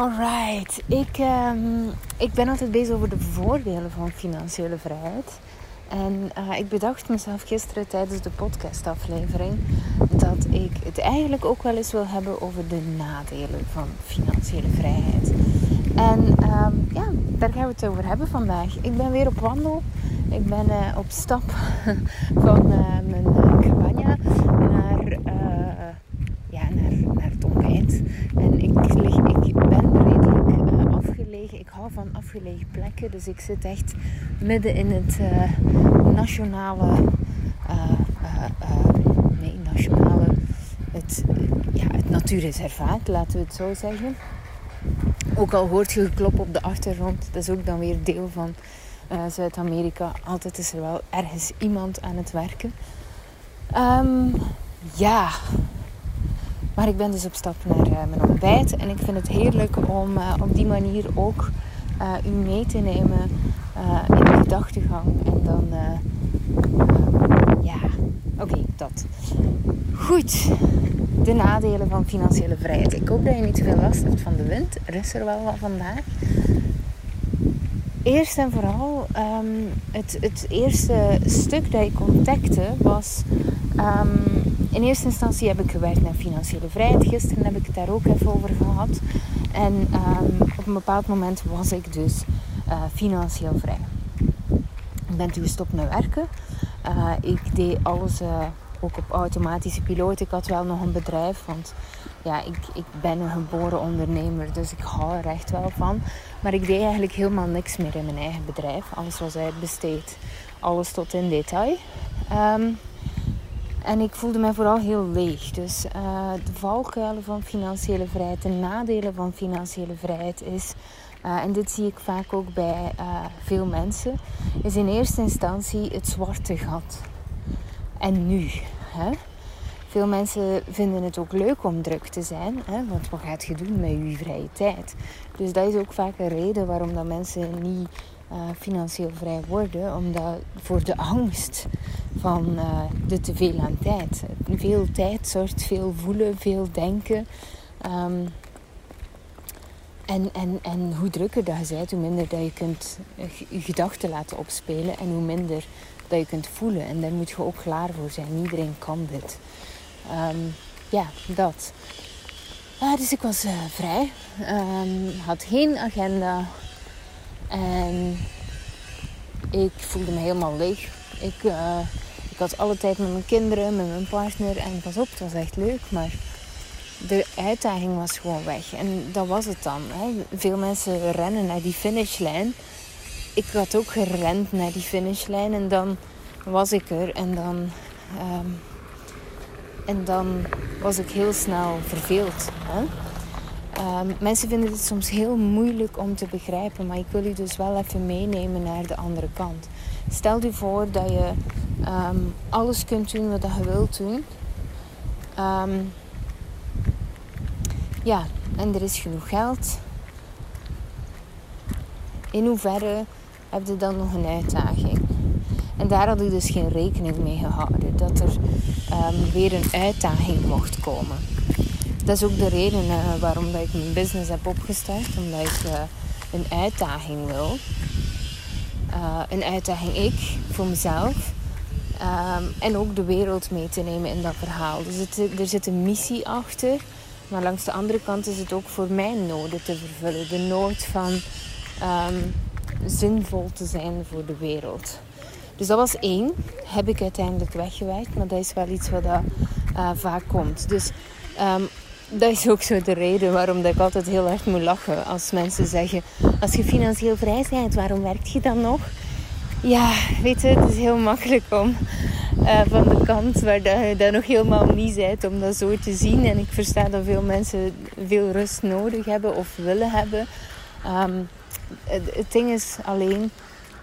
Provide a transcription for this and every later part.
Alright, ik, um, ik ben altijd bezig over de voordelen van financiële vrijheid. En uh, ik bedacht mezelf gisteren tijdens de podcastaflevering dat ik het eigenlijk ook wel eens wil hebben over de nadelen van financiële vrijheid. En um, ja, daar gaan we het over hebben vandaag. Ik ben weer op wandel. Ik ben uh, op stap van uh, mijn cabana naar ja, naar, naar het. En ik, lig, ik ben Ik hou van afgelegen plekken. Dus ik zit echt midden in het uh, nationale. Uh, nee, nationale. Het, ja, het natuurreservaat, laten we het zo zeggen. Ook al hoort je geklop op de achtergrond. Dat is ook dan weer deel van Zuid-Amerika. Altijd is er wel ergens iemand aan het werken. Um, ja, maar ik ben dus op stap naar uh, mijn ontbijt. En ik vind het heerlijk om uh, op die manier ook uh, u mee te nemen in de gedachtegang. En dan, ja, oké, dat. Goed, de nadelen van financiële vrijheid. Ik hoop dat je niet te veel last hebt van de wind. Er is er wel wat vandaag. Eerst en vooral, um, het, het eerste stuk dat ik ontdekte was... Um, in eerste instantie heb ik gewerkt naar financiële vrijheid. Gisteren heb ik het daar ook even over gehad. En um, op een bepaald moment was ik dus uh, financieel vrij. Ik ben toen gestopt met werken. Uh, ik deed alles uh, ook op automatische piloot. Ik had wel nog een bedrijf, want ja, ik, ik ben een geboren ondernemer, dus ik hou er echt wel van. Maar ik deed eigenlijk helemaal niks meer in mijn eigen bedrijf. Alles was uitbesteed, alles tot in detail. Um, en ik voelde mij vooral heel leeg. Dus uh, de valkuilen van financiële vrijheid, de nadelen van financiële vrijheid is, uh, en dit zie ik vaak ook bij uh, veel mensen, is in eerste instantie het zwarte gat. En nu? Hè? Veel mensen vinden het ook leuk om druk te zijn, hè? want wat gaat je doen met je vrije tijd? Dus dat is ook vaak een reden waarom dat mensen niet uh, financieel vrij worden, omdat voor de angst van uh, de teveel aan tijd. Veel tijd zorgt veel voelen, veel denken. Um, en, en, en hoe drukker dat je bent, hoe minder dat je kunt je gedachten laten opspelen en hoe minder dat je kunt voelen. En daar moet je ook klaar voor zijn. Iedereen kan dit. Um, ja, dat. Uh, dus ik was vrij. Um, had geen agenda. En ik voelde me helemaal leeg. Ik, uh, ik had alle tijd met mijn kinderen, met mijn partner. En pas op, het was echt leuk. Maar de uitdaging was gewoon weg. En dat was het dan. Hè. Veel mensen rennen naar die finishlijn. Ik had ook gerend naar die finishlijn. En dan was ik er. En dan... Um, en dan was ik heel snel verveeld. Hè? Um, mensen vinden het soms heel moeilijk om te begrijpen, maar ik wil u dus wel even meenemen naar de andere kant. Stel je voor dat je um, alles kunt doen wat je wilt doen. Um, ja, en er is genoeg geld. In hoeverre heb je dan nog een uitdaging? En daar had ik dus geen rekening mee gehouden dat er weer een uitdaging mocht komen dat is ook de reden uh, waarom dat ik mijn business heb opgestart. Omdat ik uh, een uitdaging wil. Uh, een uitdaging ik voor mezelf. Um, en ook de wereld mee te nemen in dat verhaal. Dus er zit een missie achter. Maar langs de andere kant is het ook voor mijn noden te vervullen. De nood van um, zinvol te zijn voor de wereld. Dus dat was één. Heb ik uiteindelijk weggewerkt. Maar dat is wel iets wat dat, vaak komt. Dus um, dat is ook zo de reden waarom dat ik altijd heel erg moet lachen. Als mensen zeggen, als je financieel vrij bent, waarom werkt je dan nog? Ja, weet je, het is heel makkelijk om uh, van de kant waar je dat nog helemaal niet bent, om dat zo te zien. En ik versta dat veel mensen veel rust nodig hebben of willen hebben. Um, het, ding is alleen,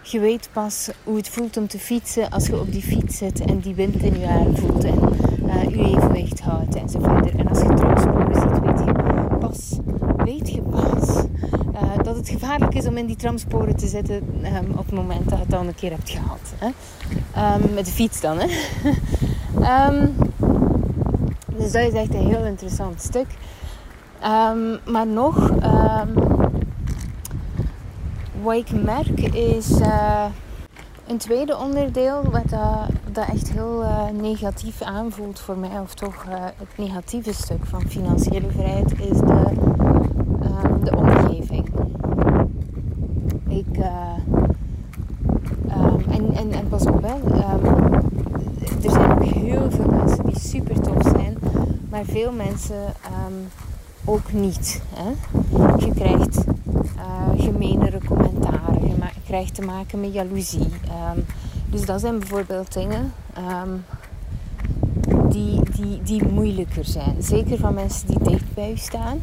je weet pas hoe het voelt om te fietsen als je op die fiets zit en die wind in je haar voelt en uh, je evenwicht houdt enzovoort. En als je tramsporen zit, weet je weet je pas uh, dat het gevaarlijk is om in die tramsporen te zitten um, op het moment dat je het al een keer hebt gehad. Hè? Um, met de fiets dan. Hè? um, dus dat is echt een heel interessant stuk. Ehm, maar nog, wat ik merk is uh, een tweede onderdeel wat uh, dat echt heel uh, negatief aanvoelt voor mij, of toch het negatieve stuk van financiële vrijheid, is de, um, de omgeving. Ik, en, en, en pas op, hè, er zijn ook heel veel mensen die super tof zijn, maar veel mensen ook niet. Hè? Je krijgt gemeenere commentaren, je krijgt te maken met jaloezie. Um, dus dat zijn bijvoorbeeld dingen um, die, die, die moeilijker zijn. Zeker van mensen die dicht bij je staan,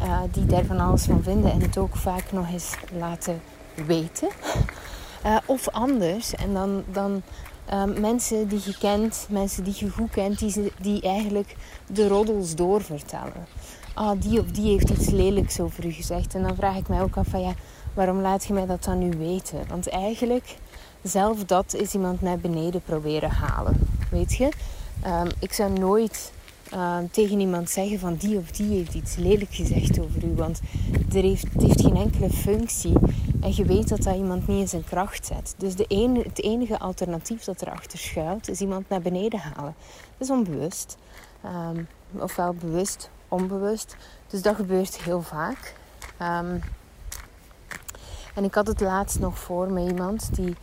uh, die daar van alles van vinden en het ook vaak nog eens laten weten. Uh, of anders, en dan, dan um, mensen die je kent, mensen die je goed kent, die, die eigenlijk de roddels doorvertellen ah, die of die heeft iets lelijks over u gezegd. En dan vraag ik mij ook af van ja, waarom laat je mij dat dan nu weten? Want eigenlijk, zelf dat is iemand naar beneden proberen halen. Weet je? Um, ik zou nooit um, tegen iemand zeggen van die of die heeft iets lelijk gezegd over u. Want er heeft, het heeft geen enkele functie. En je weet dat dat iemand niet in zijn kracht zet. Dus de het enige alternatief dat erachter schuilt, is iemand naar beneden halen. Dat is onbewust. Um, ofwel bewust onbewust. Dus dat gebeurt heel vaak. Um, en ik had het laatst nog voor met iemand die,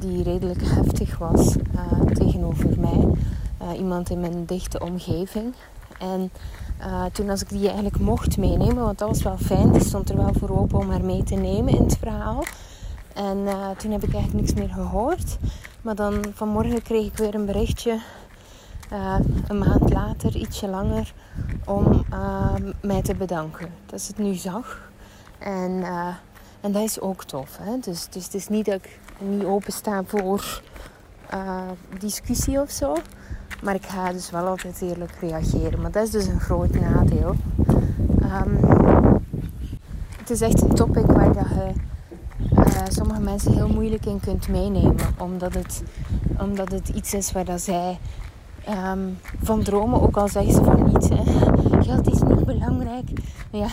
die redelijk heftig was uh, tegenover mij. Uh, iemand in mijn dichte omgeving. En uh, toen als ik die eigenlijk mocht meenemen, want dat was wel fijn, stond er wel voor open om haar mee te nemen in het verhaal. En toen heb ik eigenlijk niks meer gehoord. Maar dan vanmorgen kreeg ik weer een berichtje een maand later, ietsje langer, om mij te bedanken. Dat ze het nu zag. En, en dat is ook tof. Hè? Dus, dus het is niet dat ik niet opensta voor discussie of zo. Maar ik ga dus wel altijd eerlijk reageren. Maar dat is dus een groot nadeel. Um, het is echt een topic waar dat je sommige mensen heel moeilijk in kunt meenemen. Omdat het, omdat het iets is waar dat zij um, van dromen, ook al zeggen ze van niet. Hè. Geld is niet belangrijk. Ja,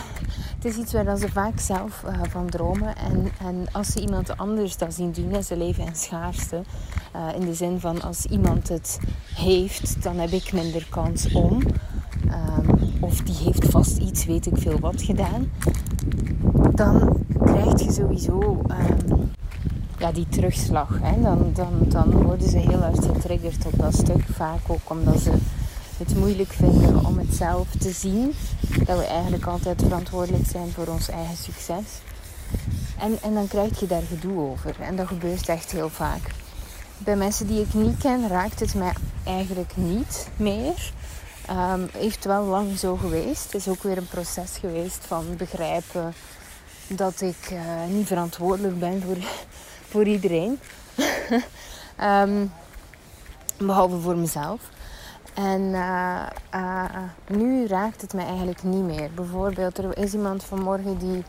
is iets waar ze vaak zelf uh, van dromen. En, en als ze iemand anders dat zien doen, ze leven in schaarste. Uh, in de zin van als iemand het heeft, dan heb ik minder kans om. Um, of die heeft vast iets, weet ik veel wat gedaan. Dan krijg je sowieso um, ja, die terugslag. Hè, dan, dan, dan worden ze heel hard getriggerd op dat stuk. Vaak ook omdat ze het moeilijk vinden om het zelf te zien. Dat we eigenlijk altijd verantwoordelijk zijn voor ons eigen succes. En, en dan krijg je daar gedoe over. En dat gebeurt echt heel vaak. Bij mensen die ik niet ken raakt het mij eigenlijk niet meer. Um, heeft wel lang zo geweest. Het is ook weer een proces geweest van begrijpen dat ik uh, niet verantwoordelijk ben voor voor iedereen. um, behalve voor mezelf. En uh, uh, nu raakt het me eigenlijk niet meer. Bijvoorbeeld, er is iemand vanmorgen die,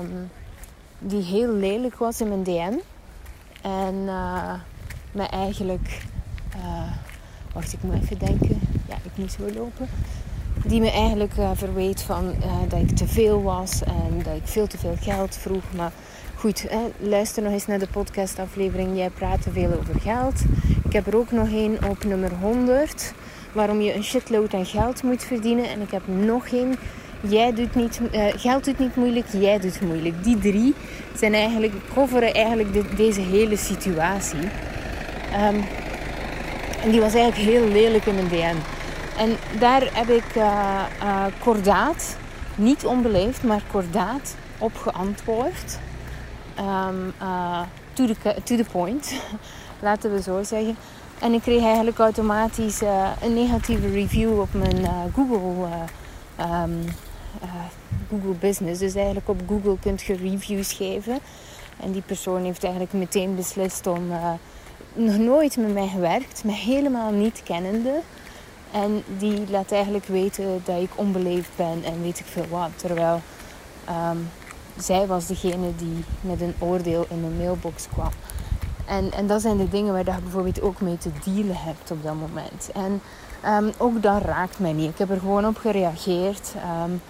um, die heel lelijk was in mijn DM. En uh, me eigenlijk. wacht, ik moet even denken. Ja, ik moet zo lopen. Die me eigenlijk verweet van dat ik te veel was en dat ik veel te veel geld vroeg. Maar Goed, hè, luister nog eens naar de podcastaflevering. Jij praat te veel over geld. Ik heb er ook nog één op nummer 100. Waarom je een shitload aan geld moet verdienen. En ik heb nog één. Jij doet niet, uh, geld doet niet moeilijk, jij doet moeilijk. Die drie zijn eigenlijk, coveren eigenlijk deze hele situatie. Um, en die was eigenlijk heel lelijk in mijn DM. En daar heb ik uh, uh, kordaat, niet onbeleefd, maar kordaat op geantwoord. Um, uh, to, the, to the point, laten we zo zeggen. En ik kreeg eigenlijk automatisch uh, een negatieve review op mijn uh, Google, um, Google Business. Dus eigenlijk op Google kunt je reviews geven. En die persoon heeft eigenlijk meteen beslist om nog nooit met mij gewerkt, me helemaal niet kennende. En die laat eigenlijk weten dat ik onbeleefd ben en weet ik veel wat. Terwijl um, zij was degene die met een oordeel in mijn mailbox kwam. En, en dat zijn de dingen waar je bijvoorbeeld ook mee te dealen hebt op dat moment. En um, ook dat raakt mij niet. Ik heb er gewoon op gereageerd. Um,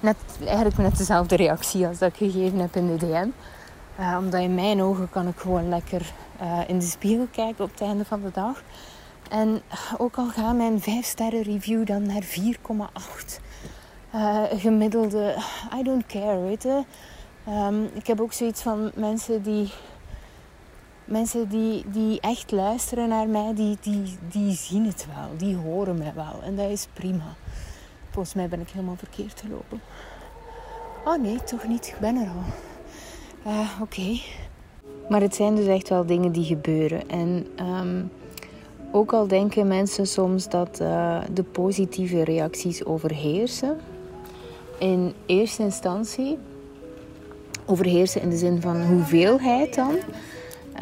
net, eigenlijk net dezelfde reactie als dat ik gegeven heb in de DM. Uh, omdat in mijn ogen kan ik gewoon lekker uh, in de spiegel kijken op het einde van de dag. En ook al gaat mijn 5 sterren review dan naar 4,8. Uh, gemiddelde, I don't care, weet je. Um, ik heb ook zoiets van mensen die mensen die, die echt luisteren naar mij, die, die, die zien het wel. Die horen mij wel. En dat is prima. Volgens mij ben ik helemaal verkeerd gelopen. Oh nee, toch niet. Ik ben er al. Uh, Oké. Maar het zijn dus echt wel dingen die gebeuren. En um, ook al denken mensen soms dat uh, de positieve reacties overheersen. In eerste instantie overheersen in de zin van hoeveelheid dan.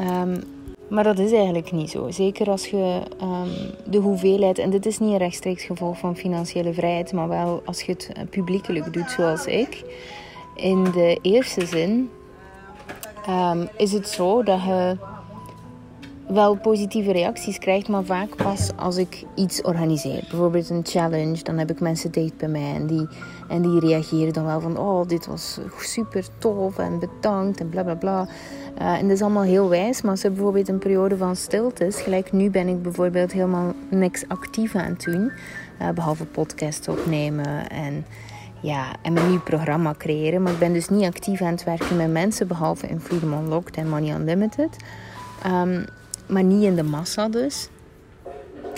Um, maar dat is eigenlijk niet zo. Zeker als je um, de hoeveelheid, en dit is niet een rechtstreeks gevolg van financiële vrijheid, maar wel als je het publiekelijk doet zoals ik. In de eerste zin um, is het zo dat je wel positieve reacties krijgt, maar vaak pas als ik iets organiseer. Bijvoorbeeld een challenge, dan heb ik mensen dicht bij mij en die, en die reageren dan wel van: Oh, dit was super tof en bedankt en bla bla bla. Uh, en dat is allemaal heel wijs, maar als er bijvoorbeeld een periode van stilte is, gelijk nu ben ik bijvoorbeeld helemaal niks actief aan het doen, uh, behalve podcast opnemen en ja, en mijn nieuw programma creëren. Maar ik ben dus niet actief aan het werken met mensen, behalve in Freedom Unlocked en Money Unlimited. Um, maar niet in de massa dus.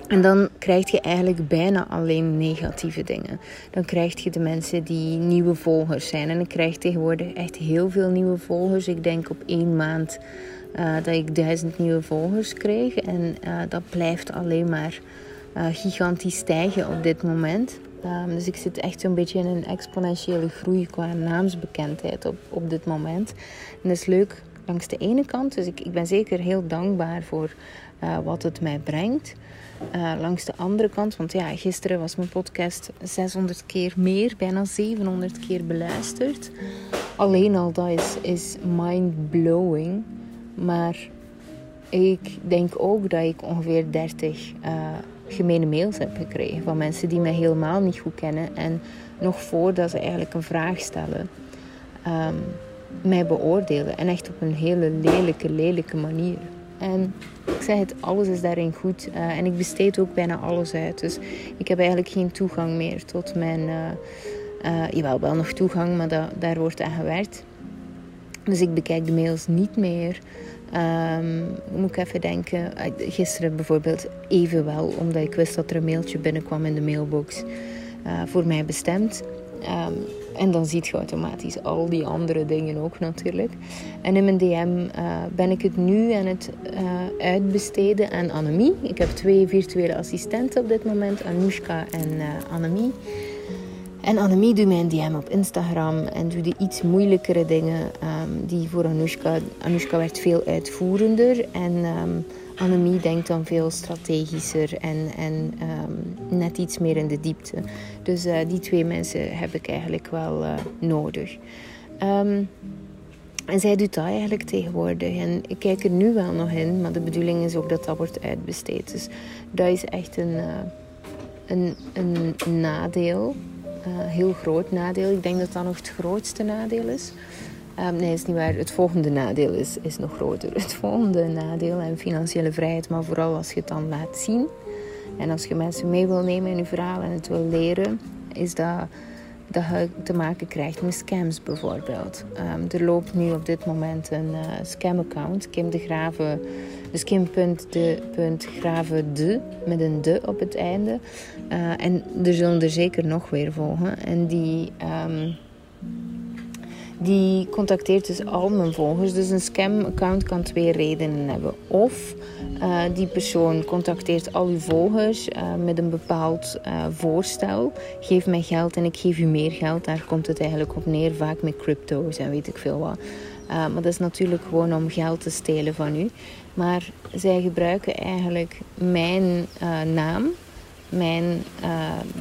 En dan krijg je eigenlijk bijna alleen negatieve dingen. Dan krijg je de mensen die nieuwe volgers zijn. En ik krijg tegenwoordig echt heel veel nieuwe volgers. Ik denk op één maand uh, dat ik duizend nieuwe volgers kreeg. En uh, dat blijft alleen maar uh, gigantisch stijgen op dit moment. Um, dus ik zit echt zo'n beetje in een exponentiële groei qua naamsbekendheid op, op dit moment. En dat is leuk langs de ene kant. Dus ik, ik ben zeker heel dankbaar voor uh, wat het mij brengt. Uh, langs de andere kant, want ja, gisteren was mijn podcast 600 keer meer, bijna 700 keer beluisterd. Alleen al dat is, is mind-blowing. Maar ik denk ook dat ik ongeveer 30 uh, eh, gemene mails heb gekregen van mensen die mij helemaal niet goed kennen en nog voordat ze eigenlijk een vraag stellen. Um, mij beoordelen. En echt op een hele lelijke, lelijke manier. En ik zeg het, alles is daarin goed. Uh, en ik besteed ook bijna alles uit. Dus ik heb eigenlijk geen toegang meer tot mijn... Uh, wel nog toegang, maar daar wordt aan gewerkt. Dus ik bekijk de mails niet meer. Um, moet ik even denken. Gisteren bijvoorbeeld even wel, omdat ik wist dat er een mailtje binnenkwam in de mailbox. voor mij bestemd. Um, en dan ziet je automatisch al die andere dingen ook natuurlijk. En in mijn DM uh, ben ik het nu aan het uh, uitbesteden aan Annemie. Ik heb twee virtuele assistenten op dit moment, Anoushka en uh, Annemie. En Annemie doet mijn DM op Instagram en doet de iets moeilijkere dingen um, die voor Anoushka... Anoushka werd veel uitvoerender en... Um, Annemie denkt dan veel strategischer en, en um, net iets meer in de diepte. Dus uh, die twee mensen heb ik eigenlijk wel uh, nodig. Um, en zij doet dat eigenlijk tegenwoordig. En ik kijk er nu wel nog in, maar de bedoeling is ook dat dat wordt uitbesteed. Dus dat is echt een, uh, een, een nadeel. heel groot nadeel. Ik denk dat dat nog het grootste nadeel is. Um, nee, is niet waar. Het volgende nadeel is, is nog groter. Het volgende nadeel en financiële vrijheid, maar vooral als je het dan laat zien. En als je mensen mee wil nemen in je verhaal en het wil leren, is dat, dat je te maken krijgt met scams bijvoorbeeld. Um, er loopt nu op dit moment een uh, scam-account, Kim de Graven, dus Kim.de.graven de, met een de op het einde. Uh, en er zullen er zeker nog weer volgen. En die... Um, die contacteert dus al mijn volgers. Dus een scam-account kan twee redenen hebben. Of uh, die persoon contacteert al uw volgers uh, met een bepaald uh, voorstel. Geef mij geld en ik geef u meer geld. Daar komt het eigenlijk op neer, vaak met crypto's en weet ik veel wat. maar dat is natuurlijk gewoon om geld te stelen van u. Maar zij gebruiken eigenlijk mijn naam mijn,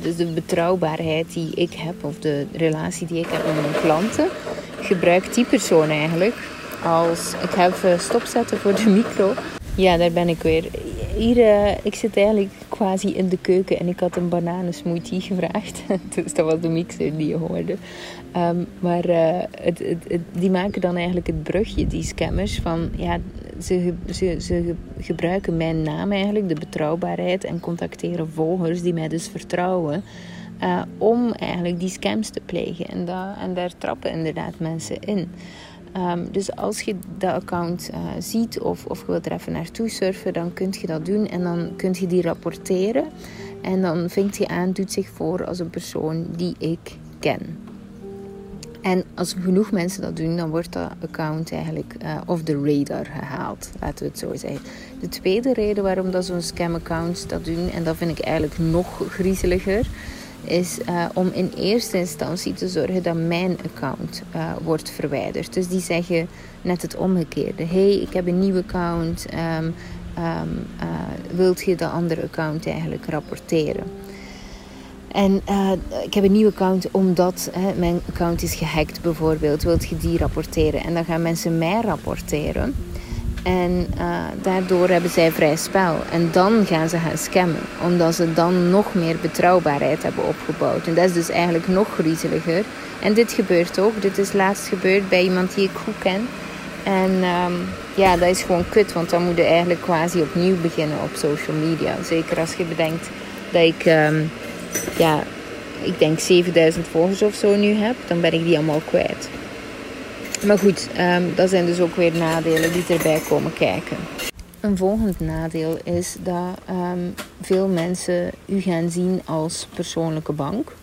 dus de betrouwbaarheid die ik heb, of de relatie die ik heb met mijn klanten, gebruik die persoon eigenlijk als... Ik ga even stopzetten voor de micro. Ja, daar ben ik weer. Hier, uh, ik zit eigenlijk... Quasi in de keuken en ik had een bananensmoothie gevraagd. dus dat was de mixer die je hoorde. Ehm, maar uh, het, het, die maken dan eigenlijk het brugje, die scammers, van ja, ze, ze, ze gebruiken mijn naam eigenlijk, de betrouwbaarheid, en contacteren volgers die mij dus vertrouwen. Uh, om eigenlijk die scams te plegen. En, dat, en daar trappen inderdaad mensen in. Um, dus als je dat account uh, ziet of, of je wilt er even naartoe surfen, dan kun je dat doen en dan kun je die rapporteren. En dan vinkt je aan, doet zich voor als een persoon die ik ken. En als genoeg mensen dat doen, dan wordt dat account eigenlijk uh, off the radar gehaald. Laten we het zo zeggen. De tweede reden waarom dat zo'n scam accounts dat doen, en dat vind ik eigenlijk nog griezeliger, is uh, om in eerste instantie te zorgen dat mijn account uh, wordt verwijderd. Dus die zeggen net het omgekeerde. hey, ik heb een nieuw account. Um, uh, wilt je dat andere account eigenlijk rapporteren? En ik heb een nieuw account omdat hè, mijn account is gehackt bijvoorbeeld. Wilt je die rapporteren? En dan gaan mensen mij rapporteren. En uh, daardoor hebben zij vrij spel. En dan gaan ze gaan scammen. Omdat ze dan nog meer betrouwbaarheid hebben opgebouwd. En dat is dus eigenlijk nog griezeliger. En dit gebeurt ook. Dit is laatst gebeurd bij iemand die ik goed ken. En um, ja, dat is gewoon kut. Want dan moet je eigenlijk quasi opnieuw beginnen op social media. Zeker als je bedenkt dat ik... Um, ja, ik denk 7000 volgers of zo nu heb. Dan ben ik die allemaal kwijt. Maar goed, um, dat zijn dus ook weer nadelen die erbij komen kijken. Een volgend nadeel is dat um, veel mensen u gaan zien als persoonlijke bank.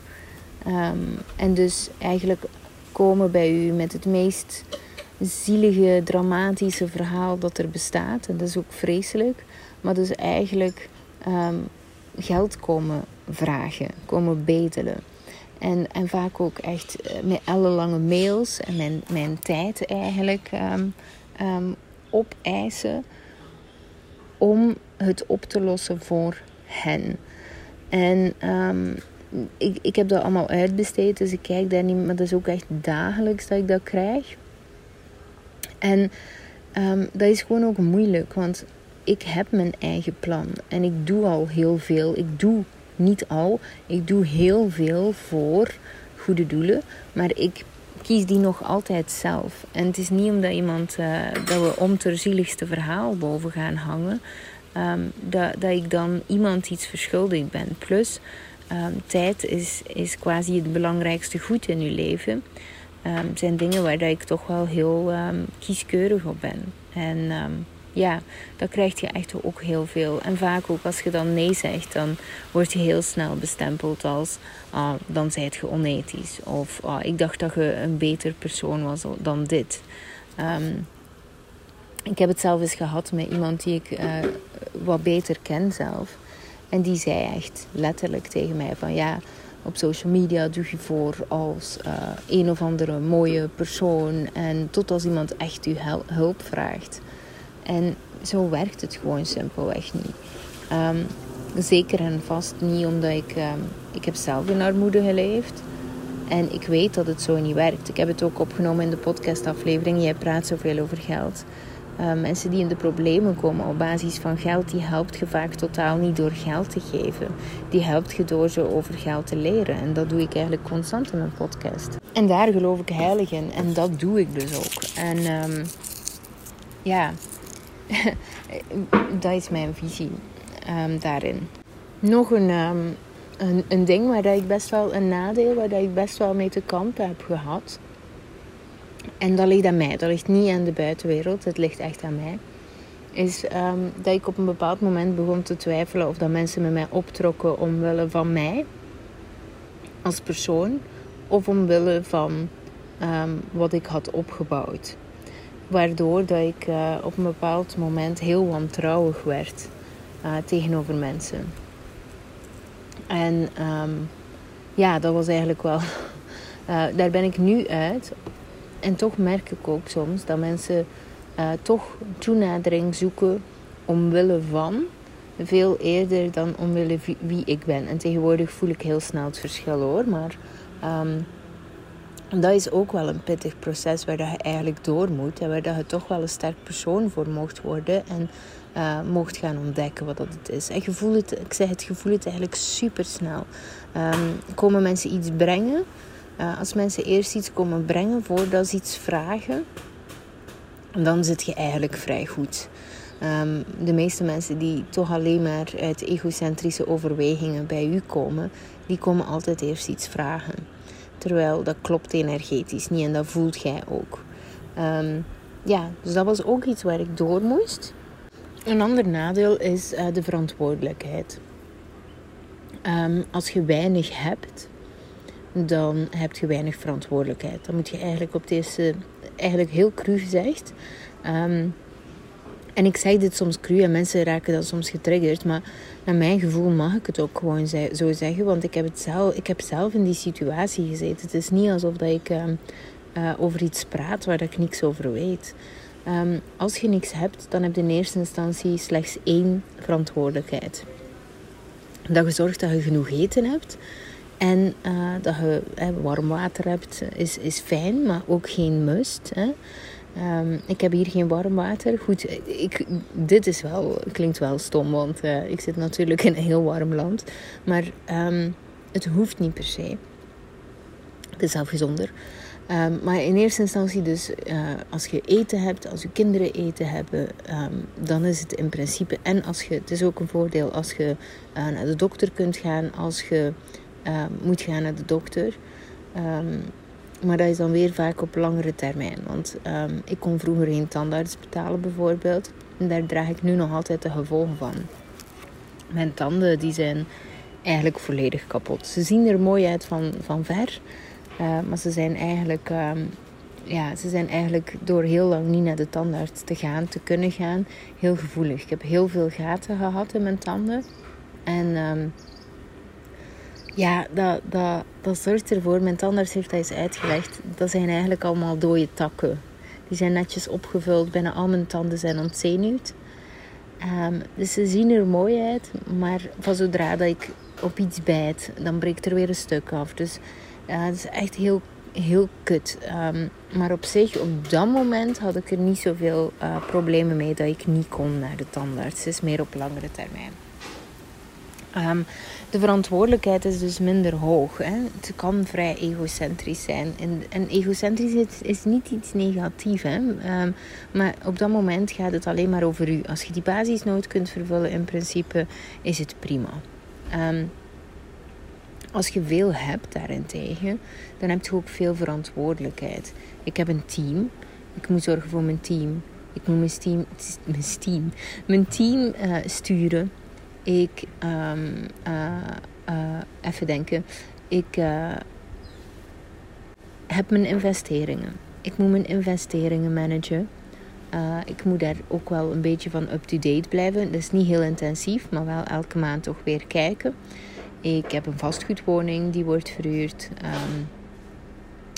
Um, en dus eigenlijk komen bij u met het meest zielige, dramatische verhaal dat er bestaat. En dat is ook vreselijk. Maar dus eigenlijk geld komen vragen, komen bedelen. En, en vaak ook echt eh, met ellenlange mails en mijn, mijn tijd eigenlijk um, um, opeisen om het op te lossen voor hen. En um, ik, ik heb dat allemaal uitbesteed, dus ik kijk daar niet, maar dat is ook echt dagelijks dat ik dat krijg. En dat is gewoon ook moeilijk, want ik heb mijn eigen plan en ik doe al heel veel. Ik doe niet al. Ik doe heel veel voor goede doelen, maar ik kies die nog altijd zelf. En het is niet omdat iemand uh, dat we om ter zieligste verhaal boven gaan hangen, um, dat, dat ik dan iemand iets verschuldigd ben. Plus, um, tijd is, is quasi het belangrijkste goed in je leven. Um, zijn dingen waar dat ik toch wel heel kieskeurig op ben. En ja, dan krijg je echt ook heel veel. En vaak ook als je dan nee zegt, dan word je heel snel bestempeld als ah, dan zijt je onethisch. Of ah, ik dacht dat je een beter persoon was dan dit. Ehm, ik heb het zelf eens gehad met iemand die ik uh, wat beter ken zelf. En die zei echt letterlijk tegen mij van ja, op social media doe je voor als uh, een of andere mooie persoon. En tot als iemand echt je hulp vraagt. En zo werkt het gewoon simpelweg niet. Um, zeker en vast niet omdat ik... Um, ik heb zelf in armoede geleefd. En ik weet dat het zo niet werkt. Ik heb het ook opgenomen in de podcastaflevering. Jij praat zoveel over geld. Um, mensen die in de problemen komen op basis van geld, die helpt je vaak totaal niet door geld te geven. Die helpt je door ze over geld te leren. En dat doe ik eigenlijk constant in mijn podcast. En daar geloof ik heilig in. En dat doe ik dus ook. En ja, dat is mijn visie um, daarin. Nog een, um, een, een, ding waar dat ik best wel een nadeel, waar dat ik best wel mee te kampen heb gehad. En dat ligt aan mij, dat ligt niet aan de buitenwereld, het ligt echt aan mij. Is um, dat ik op een bepaald moment begon te twijfelen of dat mensen met mij optrokken omwille van mij als persoon of omwille van wat ik had opgebouwd. Waardoor dat ik uh, op een bepaald moment heel wantrouwig werd uh, tegenover mensen. En um, ja, dat was eigenlijk wel. Uh, daar ben ik nu uit. En toch merk ik ook soms dat mensen toch toenadering zoeken omwille van. Veel eerder dan omwille wie ik ben. En tegenwoordig voel ik heel snel het verschil hoor. Maar um, dat is ook wel een pittig proces waar dat je eigenlijk door moet. En waar dat je toch wel een sterk persoon voor mocht worden. En uh, mocht gaan ontdekken wat dat het is. En je voelt het, ik zeg het, je het eigenlijk super snel. Um, komen mensen iets brengen? Uh, als mensen eerst iets komen brengen voordat ze iets vragen, dan zit je eigenlijk vrij goed. Um, de meeste mensen die toch alleen maar uit egocentrische overwegingen bij u komen, die komen altijd eerst iets vragen. Terwijl dat klopt energetisch niet en dat voelt jij ook. Um, ja, dus dat was ook iets waar ik door moest. Een ander nadeel is uh, de verantwoordelijkheid. Um, als je weinig hebt, dan heb je weinig verantwoordelijkheid. Dan moet je eigenlijk op deze, eigenlijk heel cru gezegd. Um, en ik zeg dit soms cru en mensen raken dan soms getriggerd. Maar naar mijn gevoel mag ik het ook gewoon zo zeggen. Want ik heb, het zelf, ik heb zelf in die situatie gezeten. Het is niet alsof dat ik um, uh, over iets praat waar ik niks over weet. Um, als je niks hebt, dan heb je in eerste instantie slechts één verantwoordelijkheid. Dat je zorgt dat je genoeg eten hebt. En uh, dat je eh, warm water hebt, is, is fijn, maar ook geen must. Um, ik heb hier geen warm water. Goed, ik, dit is wel, klinkt wel stom, want uh, ik zit natuurlijk in een heel warm land. Maar um, het hoeft niet per se. Het is zelf gezonder. Um, maar in eerste instantie dus, uh, als je eten hebt, als je kinderen eten hebben, dan is het in principe... En als je, het is ook een voordeel als je uh, naar de dokter kunt gaan, als je moet gaan naar de dokter. Maar dat is dan weer vaak op langere termijn. Want ik kon vroeger geen tandarts betalen bijvoorbeeld. En daar draag ik nu nog altijd de gevolgen van. Mijn tanden die zijn eigenlijk volledig kapot. Ze zien er mooi uit van, van ver... Uh, maar ze zijn eigenlijk, um, ja, ze zijn eigenlijk door heel lang niet naar de tandarts te gaan, te kunnen gaan, heel gevoelig. Ik heb heel veel gaten gehad in mijn tanden. En um, ja, dat, dat, dat zorgt ervoor, mijn tandarts heeft dat eens uitgelegd, dat zijn eigenlijk allemaal dode takken. Die zijn netjes opgevuld, bijna al mijn tanden zijn ontzenuwd. Um, dus ze zien er mooi uit, maar van zodra dat ik op iets bijt, dan breekt er weer een stuk af. Dus ja, het is echt heel, heel kut. Um, maar op zich, op dat moment had ik er niet zoveel uh, problemen mee dat ik niet kon naar de tandarts. Het is meer op langere termijn. Um, de verantwoordelijkheid is dus minder hoog. Hè. Het kan vrij egocentrisch zijn. En, en egocentrisch is, niet iets negatiefs. Um, maar op dat moment gaat het alleen maar over u. Als je die basisnood kunt vervullen, in principe, is het prima. Um, als je veel hebt daarentegen, dan heb je ook veel verantwoordelijkheid. Ik heb een team. Ik moet zorgen voor mijn team. Ik moet mijn team, mijn team, mijn team uh, sturen. Ik, um, uh, uh, even denken. Ik heb mijn investeringen. Ik moet mijn investeringen managen. ik moet daar ook wel een beetje van up-to-date blijven. Dat is niet heel intensief, maar wel elke maand toch weer kijken. Ik heb een vastgoedwoning die wordt verhuurd. Um,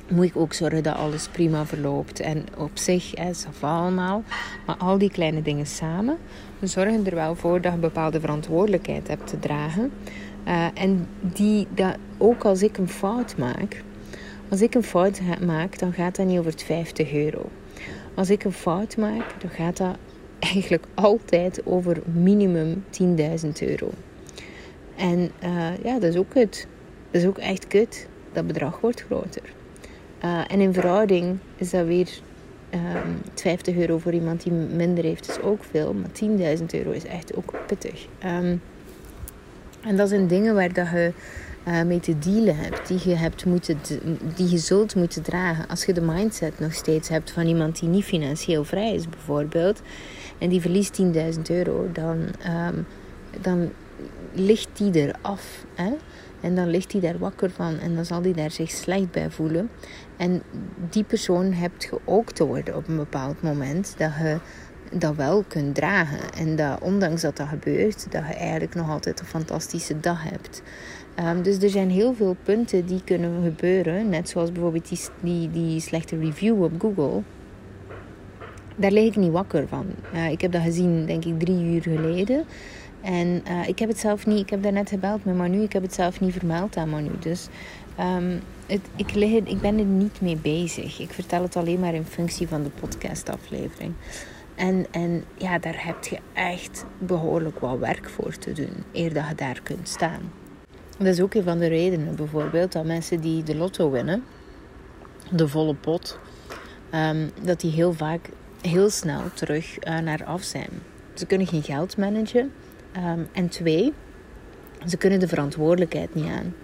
moet ik ook zorgen dat alles prima verloopt. En op zich is dat allemaal. Maar al die kleine dingen samen zorgen er wel voor dat je bepaalde verantwoordelijkheid hebt te dragen. Uh, en die, dat, ook als ik een fout maak, als ik een fout maak, dan gaat dat niet over het 50 euro. Als ik een fout maak, dan gaat dat eigenlijk altijd over minimum 10.000 euro. En uh, ja, dat is ook kut. Dat is ook echt kut. Dat bedrag wordt groter. Uh, en in verhouding is dat weer um, ehm, 50 euro voor iemand die minder heeft, is ook veel. Maar 10.000 euro is echt ook pittig. Um, en dat zijn dingen waar dat je uh, mee te dealen hebt, die je, hebt moeten, die je zult moeten dragen. Als je de mindset nog steeds hebt van iemand die niet financieel vrij is, bijvoorbeeld, en die verliest 10.000 euro, dan, um, dan ligt die eraf. Hè? En dan ligt hij daar wakker van en dan zal hij daar zich slecht bij voelen. En die persoon hebt je ook te worden op een bepaald moment dat je dat wel kunt dragen. En dat ondanks dat dat gebeurt, dat je eigenlijk nog altijd een fantastische dag hebt. Um, dus er zijn heel veel punten die kunnen gebeuren. Net zoals bijvoorbeeld die, die, slechte review op Google. Daar lig ik niet wakker van. Ik heb dat gezien, denk ik, drie uur geleden. En uh, ik heb het zelf niet, ik heb daarnet gebeld met Manu, ik heb het zelf niet vermeld aan Manu. Dus Ehm, het, ik, lig, ik ben er niet mee bezig. Ik vertel het alleen maar in functie van de podcastaflevering. En, en ja, daar heb je echt behoorlijk wat werk voor te doen, eer dat je daar kunt staan. Dat is ook een van de redenen bijvoorbeeld dat mensen die de lotto winnen, de volle pot, um, dat die heel vaak heel snel terug uh, naar af zijn. Ze kunnen geen geld managen. Um, en twee, ze kunnen de verantwoordelijkheid niet aan.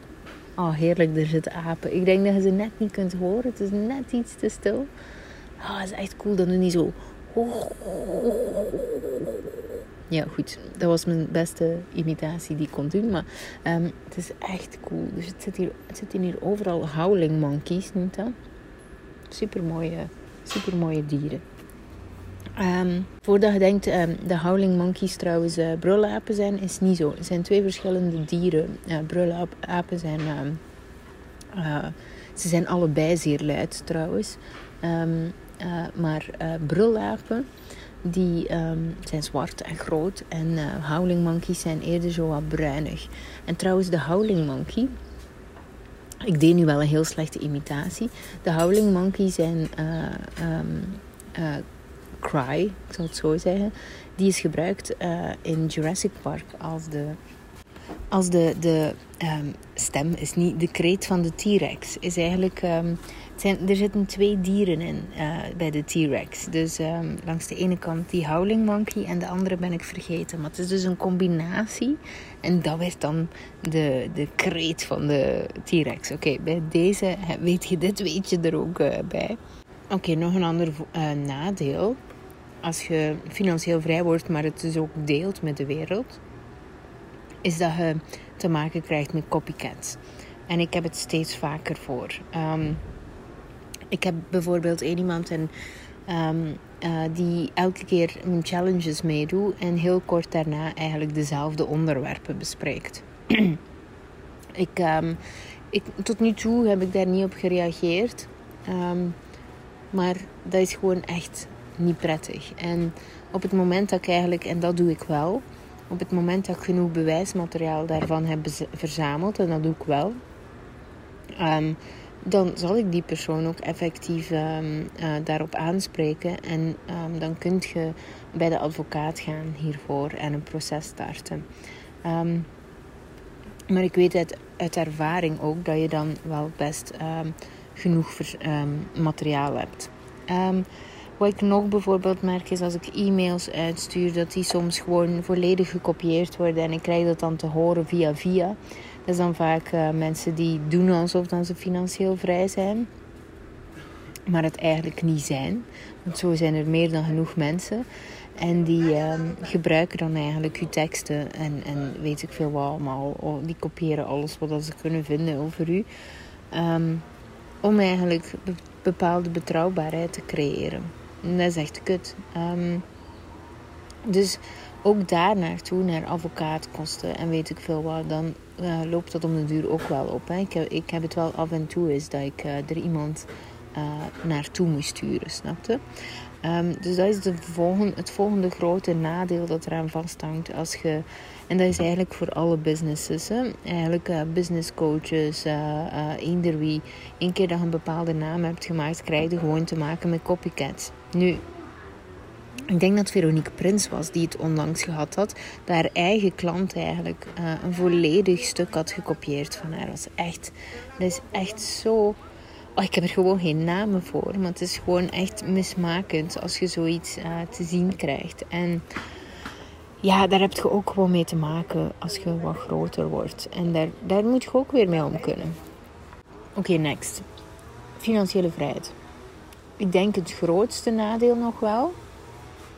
Oh, heerlijk, er zitten apen. Ik denk dat je ze net niet kunt horen. Het is net iets te stil. Oh, het is echt cool dat het niet zo... Ja, goed. Dat was mijn beste imitatie die ik kon doen. Maar um, het is echt cool. Dus het zit hier, het zit hier overal howling monkeys, noemt dat. Super mooie, super mooie dieren. Um, voordat je denkt, um, de howling monkeys trouwens uh, brulapen zijn, is niet zo. Het zijn twee verschillende dieren. Uh, brulapen zijn, um, uh, ze zijn allebei zeer luid trouwens. maar brulapen, die zijn zwart en groot. En howling monkeys zijn eerder zo wat bruinig. En trouwens, de howling monkey... Ik deed nu wel een heel slechte imitatie. De howling monkey zijn Cry, ik zal het zo zeggen, die is gebruikt uh, in Jurassic Park als de, als de, de um, stem, is niet de kreet van de T-Rex. Is eigenlijk, um, zijn, er zitten twee dieren in uh, bij de T-Rex. Dus um, langs de ene kant die howling monkey en de andere ben ik vergeten. Maar het is dus een combinatie en dat werd dan de, de kreet van de T-Rex. Oké, bij deze weet je dit weet je er ook uh, bij. Oké, nog een ander nadeel als je financieel vrij wordt, maar het dus ook deelt met de wereld, is dat je te maken krijgt met copycats. En ik heb het steeds vaker voor. Um, ik heb bijvoorbeeld een iemand en, um, uh, die elke keer mijn challenges meedoet en heel kort daarna eigenlijk dezelfde onderwerpen bespreekt. ik, um, ik, tot nu toe heb ik daar niet op gereageerd. maar dat is gewoon echt niet prettig. En op het moment dat ik eigenlijk, en dat doe ik wel, op het moment dat ik genoeg bewijsmateriaal daarvan heb verzameld, en dat doe ik wel, um, dan zal ik die persoon ook effectief um, uh, daarop aanspreken. En um, dan kun je bij de advocaat gaan hiervoor en een proces starten. maar ik weet uit, uit ervaring ook dat je dan wel best genoeg materiaal hebt. Wat ik nog bijvoorbeeld merk is als ik e-mails uitstuur, dat die soms gewoon volledig gekopieerd worden en ik krijg dat dan te horen via via. Dat is dan vaak uh, mensen die doen alsof dan ze financieel vrij zijn, maar het eigenlijk niet zijn. Want zo zijn er meer dan genoeg mensen. En die uh, gebruiken dan eigenlijk uw teksten en, en weet ik veel wat allemaal. Oh, die kopiëren alles wat ze kunnen vinden over u. Um, om eigenlijk bepaalde betrouwbaarheid te creëren. Dat is echt kut. Um, dus ook daar naartoe, naar advocaatkosten en weet ik veel wat, dan uh, loopt dat om de duur ook wel op. Hè. Ik, heb, ik heb het wel af en toe is dat ik uh, er iemand uh, naartoe moet sturen, snapte? Um, dus dat is de het volgende grote nadeel dat eraan vasthangt als je en dat is eigenlijk voor alle businesses. Hè? Eigenlijk uh, business coaches, eender wie. Eén keer dat je een bepaalde naam hebt gemaakt, krijg je gewoon te maken met copycats. Nu, ik denk dat Veronique Prins was die het onlangs gehad had. Dat haar eigen klant eigenlijk een volledig stuk had gekopieerd van haar. Is echt, dat is echt zo... Oh, ik heb er gewoon geen namen voor. Maar het is gewoon echt mismakend als je zoiets te zien krijgt. En ja, daar heb je ook gewoon mee te maken als je wat groter wordt. En daar, daar moet je ook weer mee om kunnen. Oké, next. Financiële vrijheid. Ik denk het grootste nadeel nog wel.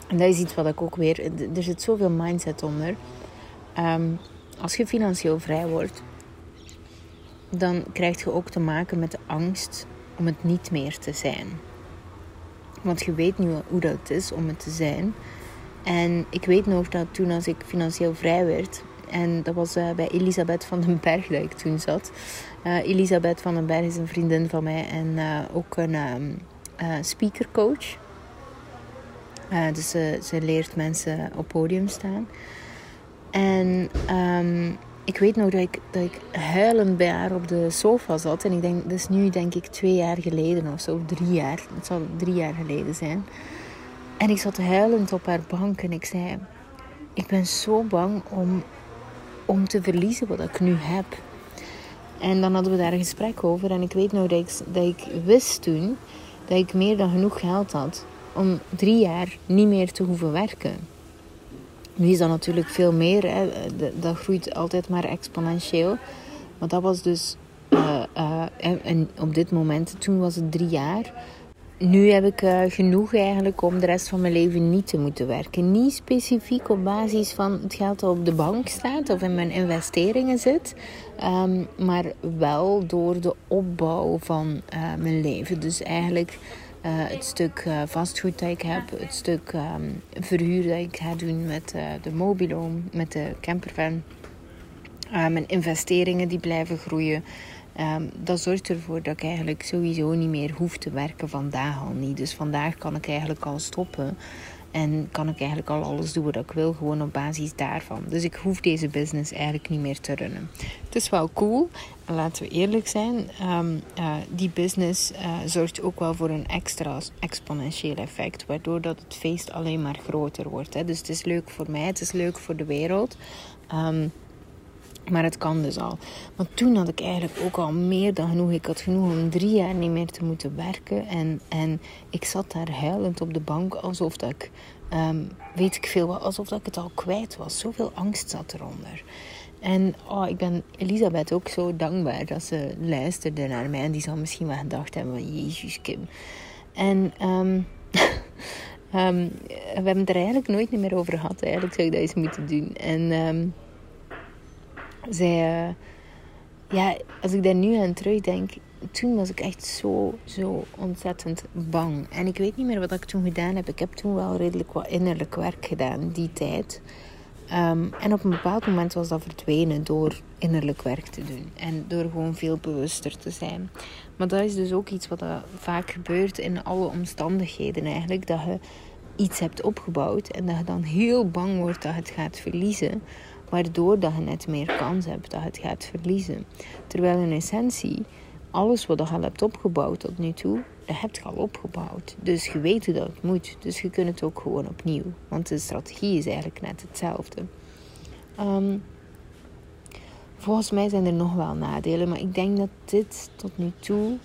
En dat is iets wat ik ook weer... Er zit zoveel mindset onder. Ehm, als je financieel vrij wordt, dan krijg je ook te maken met de angst om het niet meer te zijn. Want je weet nu hoe dat is om het te zijn. En ik weet nog dat toen als ik financieel vrij werd, en dat was uh, bij Elisabeth van den Berg dat ik toen zat. Uh, Elisabeth van den Berg is een vriendin van mij en uh, ook een um, speakercoach. dus ze, ze leert mensen op podium staan. En um, ik weet nog dat ik, dat ik huilend bij haar op de sofa zat. En ik denk, dat is nu denk ik twee jaar geleden of zo, drie jaar. Het zal drie jaar geleden zijn. En ik zat huilend op haar bank en ik zei: Ik ben zo bang om, om te verliezen wat ik nu heb. En dan hadden we daar een gesprek over. En ik weet nog dat ik, dat ik wist toen dat ik meer dan genoeg geld had om drie jaar niet meer te hoeven werken. Nu is dat natuurlijk veel meer. Hè. Dat groeit altijd maar exponentieel. Maar dat was dus... Uh, uh, en op dit moment, toen was het drie jaar. Nu heb ik uh, genoeg eigenlijk om de rest van mijn leven niet te moeten werken. Niet specifiek op basis van het geld dat op de bank staat of in mijn investeringen zit. Um, maar wel door de opbouw van mijn leven. Dus eigenlijk uh, het stuk vastgoed dat ik heb, het stuk um, verhuur dat ik ga doen met de mobilo, met de campervan. mijn investeringen die blijven groeien. Um, dat zorgt ervoor dat ik eigenlijk sowieso niet meer hoef te werken vandaag al niet. Dus vandaag kan ik eigenlijk al stoppen. En kan ik eigenlijk al alles doen wat ik wil, gewoon op basis daarvan. Dus ik hoef deze business eigenlijk niet meer te runnen. Het is wel cool, laten we eerlijk zijn. Um, uh, die business uh, zorgt ook wel voor een extra exponentieel effect, waardoor dat het feest alleen maar groter wordt. Hè. Dus het is leuk voor mij, het is leuk voor de wereld. Um, maar het kan dus al. Want toen had ik eigenlijk ook al meer dan genoeg. Ik had genoeg om drie jaar niet meer te moeten werken. En, en ik zat daar huilend op de bank alsof dat ik, um, weet ik veel, alsof dat ik het al kwijt was. Zoveel angst zat eronder. En oh, ik ben Elisabeth ook zo dankbaar dat ze luisterde naar mij. En die zal misschien wel gedacht hebben van, Jezus Kim. En um, um, we hebben het er eigenlijk nooit meer over gehad. Eigenlijk zou ik dat eens moeten doen. En... Zij, uh, ja, als ik daar nu aan terugdenk, toen was ik echt zo, zo ontzettend bang. En ik weet niet meer wat ik toen gedaan heb. Ik heb toen wel redelijk wat innerlijk werk gedaan, die tijd. Um, en op een bepaald moment was dat verdwenen door innerlijk werk te doen. En door gewoon veel bewuster te zijn. Maar dat is dus ook iets wat vaak gebeurt in alle omstandigheden eigenlijk. Dat je iets hebt opgebouwd en dat je dan heel bang wordt dat je het gaat verliezen. Waardoor dat je net meer kans hebt dat je het gaat verliezen. Terwijl in essentie, alles wat je al hebt opgebouwd tot nu toe, dat heb je al opgebouwd. Dus je weet hoe dat het moet. Dus je kunt het ook gewoon opnieuw. Want de strategie is eigenlijk net hetzelfde. Um, volgens mij zijn er nog wel nadelen. Maar ik denk dat dit tot nu toe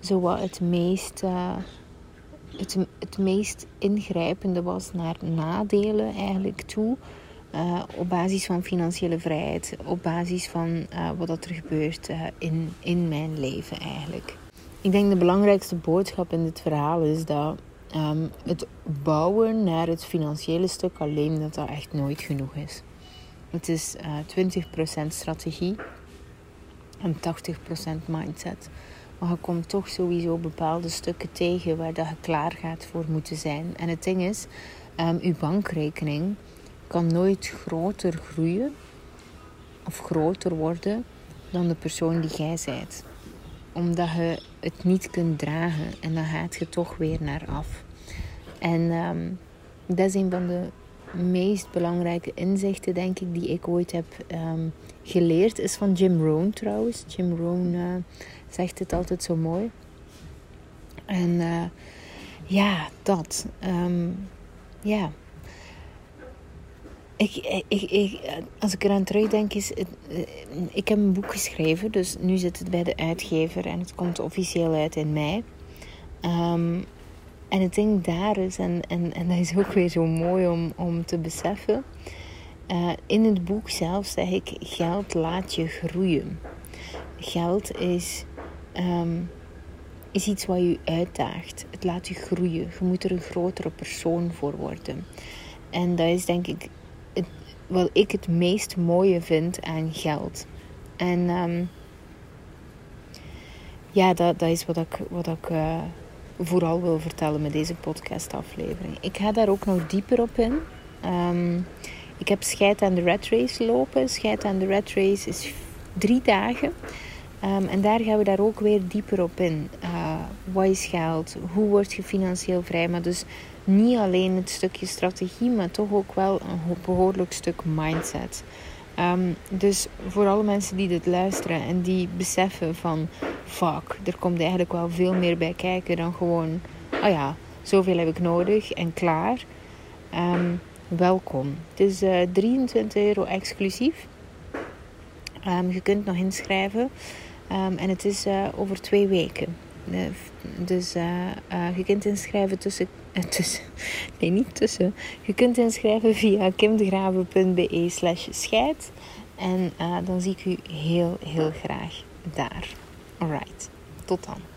zo wat het meest... Het, het meest ingrijpende was naar nadelen eigenlijk toe. Uh, op basis van financiële vrijheid, op basis van uh, wat er gebeurt uh, in, in mijn leven eigenlijk. Ik denk de belangrijkste boodschap in dit verhaal is dat um, het bouwen naar het financiële stuk alleen dat dat echt nooit genoeg is. Het is 20% strategie en 80% mindset. Maar je komt toch sowieso bepaalde stukken tegen waar dat je klaar gaat voor moeten zijn. En het ding is, um, uw bankrekening kan nooit groter groeien of groter worden dan de persoon die jij bent. Omdat je het niet kunt dragen en dan gaat je toch weer naar af. En ehm, dat is een van de meest belangrijke inzichten, denk ik, die ik ooit heb um, geleerd. Is van Jim Rohn trouwens. Jim Rohn uh, zegt het altijd zo mooi. En uh, ja, dat. Um, ja ik, ik, ik, als ik eraan terugdenk, is eh, ik heb een boek geschreven, dus nu zit het bij de uitgever en het komt officieel uit in mei. Um, en het ding daar is, en, en, en dat is ook weer zo mooi om, om te beseffen. Uh, in het boek zelf zeg ik: geld laat je groeien. Geld is, um, is iets wat je uitdaagt. Het laat je groeien. Je moet er een grotere persoon voor worden. En dat is denk ik wat ik het meest mooie vind aan geld. En um, ja, dat, dat is wat ik, wat ik uh, vooral wil vertellen met deze podcastaflevering. Ik ga daar ook nog dieper op in. Um, ik heb scheid aan de red race lopen. Scheid aan de red race is drie dagen. Um, en daar gaan we daar ook weer dieper op in. Uh, wat is geld? Hoe word je financieel vrij? Maar dus niet alleen het stukje strategie, maar toch ook wel een behoorlijk stuk mindset. Ehm, dus voor alle mensen die dit luisteren en die beseffen van fuck, er komt eigenlijk wel veel meer bij kijken dan gewoon, oh ja, zoveel heb ik nodig en klaar. Ehm, welkom. Het is uh, eh, 23 euro exclusief. Um, je kunt nog inschrijven en het is uh, over twee weken. dus uh, je kunt inschrijven tussen, tussen. Nee, niet tussen. Je kunt inschrijven via kimdegraven.be slash scheid. En dan zie ik u heel, heel graag daar. Alright, tot dan.